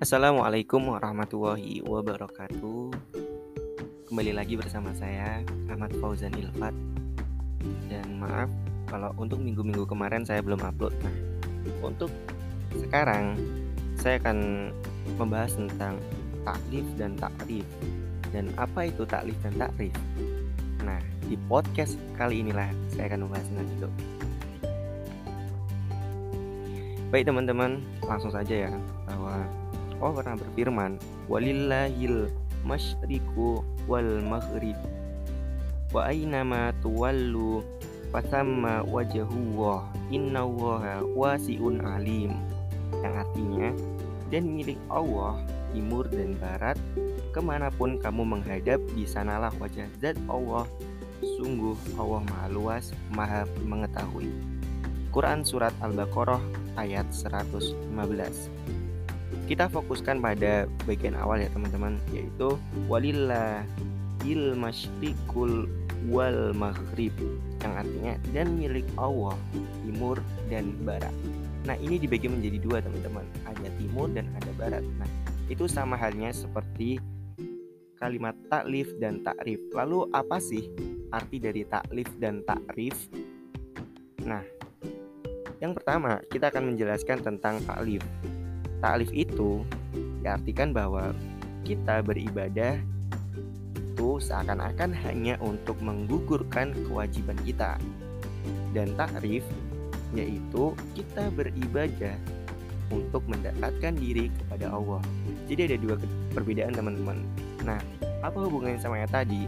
Assalamualaikum warahmatullahi wabarakatuh. Kembali lagi bersama saya Ahmad Fauzan Ilfat. Dan maaf kalau untuk minggu-minggu kemarin saya belum upload. Nah untuk sekarang saya akan membahas tentang taklif dan takrif. Dan apa itu taklif dan takrif? Nah di podcast kali inilah saya akan membahas tentang itu. Baik teman-teman, langsung saja ya bahwa Allah pernah berfirman, "Walillahil masyriqu wal maghrib. Wa aynama tuwallu fasamma wajhullah. Innallaha wasi'un alim." Yang artinya, dan milik Allah timur dan barat, ke mana pun kamu menghadap, di sanalah wajah zat Allah. Sungguh Allah maha luas, maha mengetahui. Quran Surat Al-Baqarah ayat 115 Kita fokuskan pada bagian awal ya teman-teman Yaitu Walillah il masyriqul wal maghrib Yang artinya dan milik Allah timur dan barat Nah ini dibagi menjadi dua teman-teman Ada timur dan ada barat Nah itu sama halnya seperti kalimat taklif dan takrif Lalu apa sih arti dari taklif dan takrif? Nah yang pertama, kita akan menjelaskan tentang taklif. Taklif itu diartikan bahwa kita beribadah itu seakan-akan hanya untuk menggugurkan kewajiban kita. Dan takrif yaitu kita beribadah untuk mendekatkan diri kepada Allah. Jadi ada dua perbedaan teman-teman. Nah, apa hubungannya sama ayat tadi?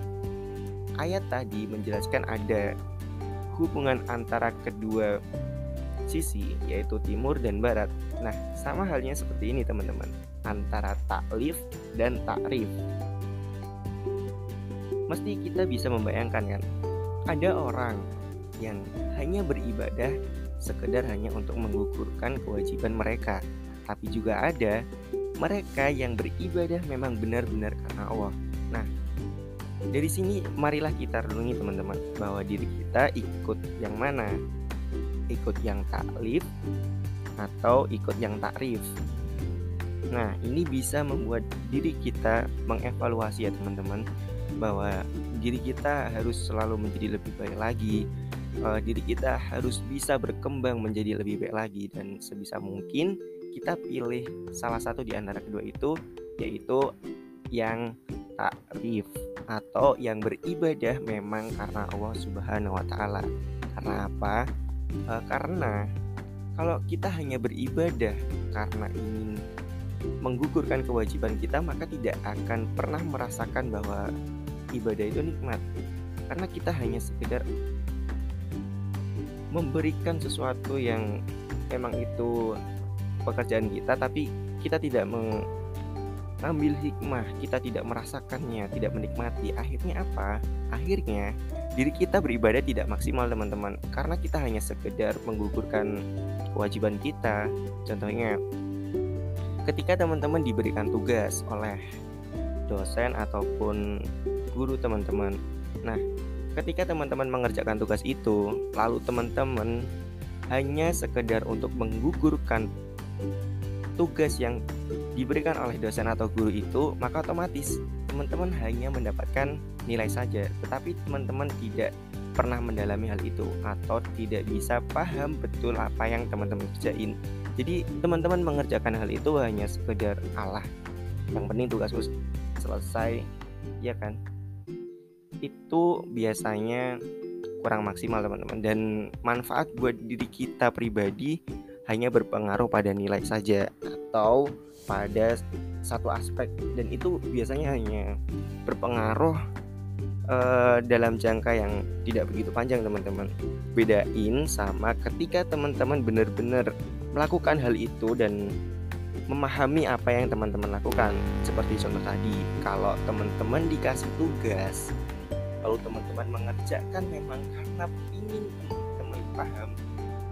Ayat tadi menjelaskan ada hubungan antara kedua sisi yaitu timur dan barat. Nah, sama halnya seperti ini teman-teman, antara taklif dan takrif. Mesti kita bisa membayangkan kan, ada orang yang hanya beribadah sekedar hanya untuk menggugurkan kewajiban mereka, tapi juga ada mereka yang beribadah memang benar-benar karena Allah. Nah, dari sini marilah kita renungi teman-teman bahwa diri kita ikut yang mana ikut yang taklif atau ikut yang takrif. Nah, ini bisa membuat diri kita mengevaluasi ya teman-teman bahwa diri kita harus selalu menjadi lebih baik lagi. Uh, diri kita harus bisa berkembang menjadi lebih baik lagi dan sebisa mungkin kita pilih salah satu di antara kedua itu yaitu yang takrif atau yang beribadah memang karena Allah Subhanahu wa taala. Karena apa? Uh, karena kalau kita hanya beribadah karena ingin menggugurkan kewajiban kita maka tidak akan pernah merasakan bahwa ibadah itu nikmat. Karena kita hanya sekedar memberikan sesuatu yang memang itu pekerjaan kita tapi kita tidak mengambil hikmah kita tidak merasakannya tidak menikmati. Akhirnya apa? Akhirnya diri kita beribadah tidak maksimal teman-teman. Karena kita hanya sekedar menggugurkan kewajiban kita. Contohnya ketika teman-teman diberikan tugas oleh dosen ataupun guru teman-teman. Nah ketika teman-teman mengerjakan tugas itu lalu teman-teman hanya sekedar untuk menggugurkan tugas yang diberikan oleh dosen atau guru itu maka otomatis teman-teman hanya mendapatkan nilai saja, tetapi teman-teman tidak pernah mendalami hal itu atau tidak bisa paham betul apa yang teman-teman kerjain. Jadi teman-teman mengerjakan hal itu hanya sekedar Allah. Yang penting tugasku selesai, ya kan? Itu biasanya kurang maksimal teman-teman dan manfaat buat diri kita pribadi hanya berpengaruh pada nilai saja atau pada satu aspek dan itu biasanya hanya berpengaruh uh, dalam jangka yang tidak begitu panjang teman-teman. Bedain sama ketika teman-teman benar-benar melakukan hal itu dan memahami apa yang teman-teman lakukan. Seperti contoh tadi kalau teman-teman dikasih tugas lalu teman-teman mengerjakan memang karena ingin teman-teman paham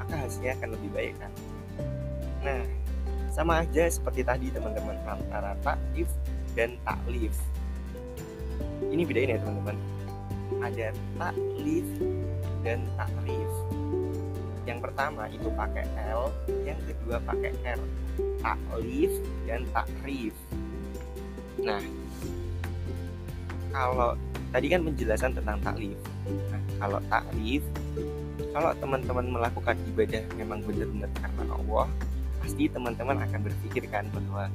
maka hasilnya akan lebih baik kan? Nah sama aja seperti tadi teman-teman. Antara taklif dan taklif ini bedain ya teman-teman. Ada taklif dan taklif yang pertama itu pakai L yang kedua pakai R. Taklif dan takrif nah kalau tadi kan penjelasan tentang taklif nah kalau takrif kalau teman-teman melakukan ibadah memang benar-benar karena Allah pasti teman-teman akan berpikirkan bahwa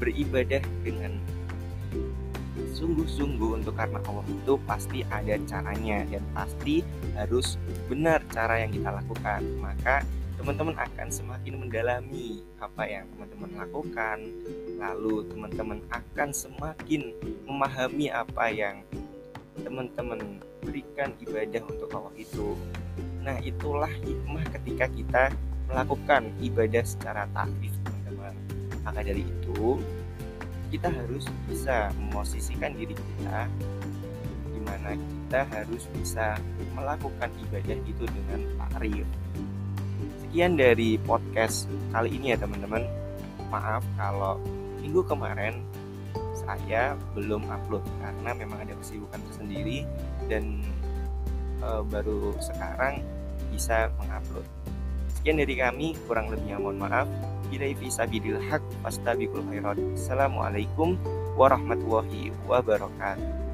beribadah dengan sungguh-sungguh untuk karena Allah itu pasti ada caranya dan pasti harus benar cara yang kita lakukan. Maka teman-teman akan semakin mendalami apa yang teman-teman lakukan lalu teman-teman akan semakin memahami apa yang teman-teman berikan ibadah untuk Allah itu. Nah itulah hikmah ketika kita melakukan ibadah secara takrif teman-teman maka dari itu kita harus bisa memosisikan diri kita di mana kita harus bisa melakukan ibadah itu dengan takrif. Sekian dari podcast kali ini ya teman-teman. Maaf kalau minggu kemarin saya belum upload karena memang ada kesibukan tersendiri dan e, baru sekarang bisa mengupload. Sekian dari kami, kurang lebihnya mohon maaf. Bilai fisabilil haq fastabiqul khairat. Assalamualaikum warahmatullahi wabarakatuh.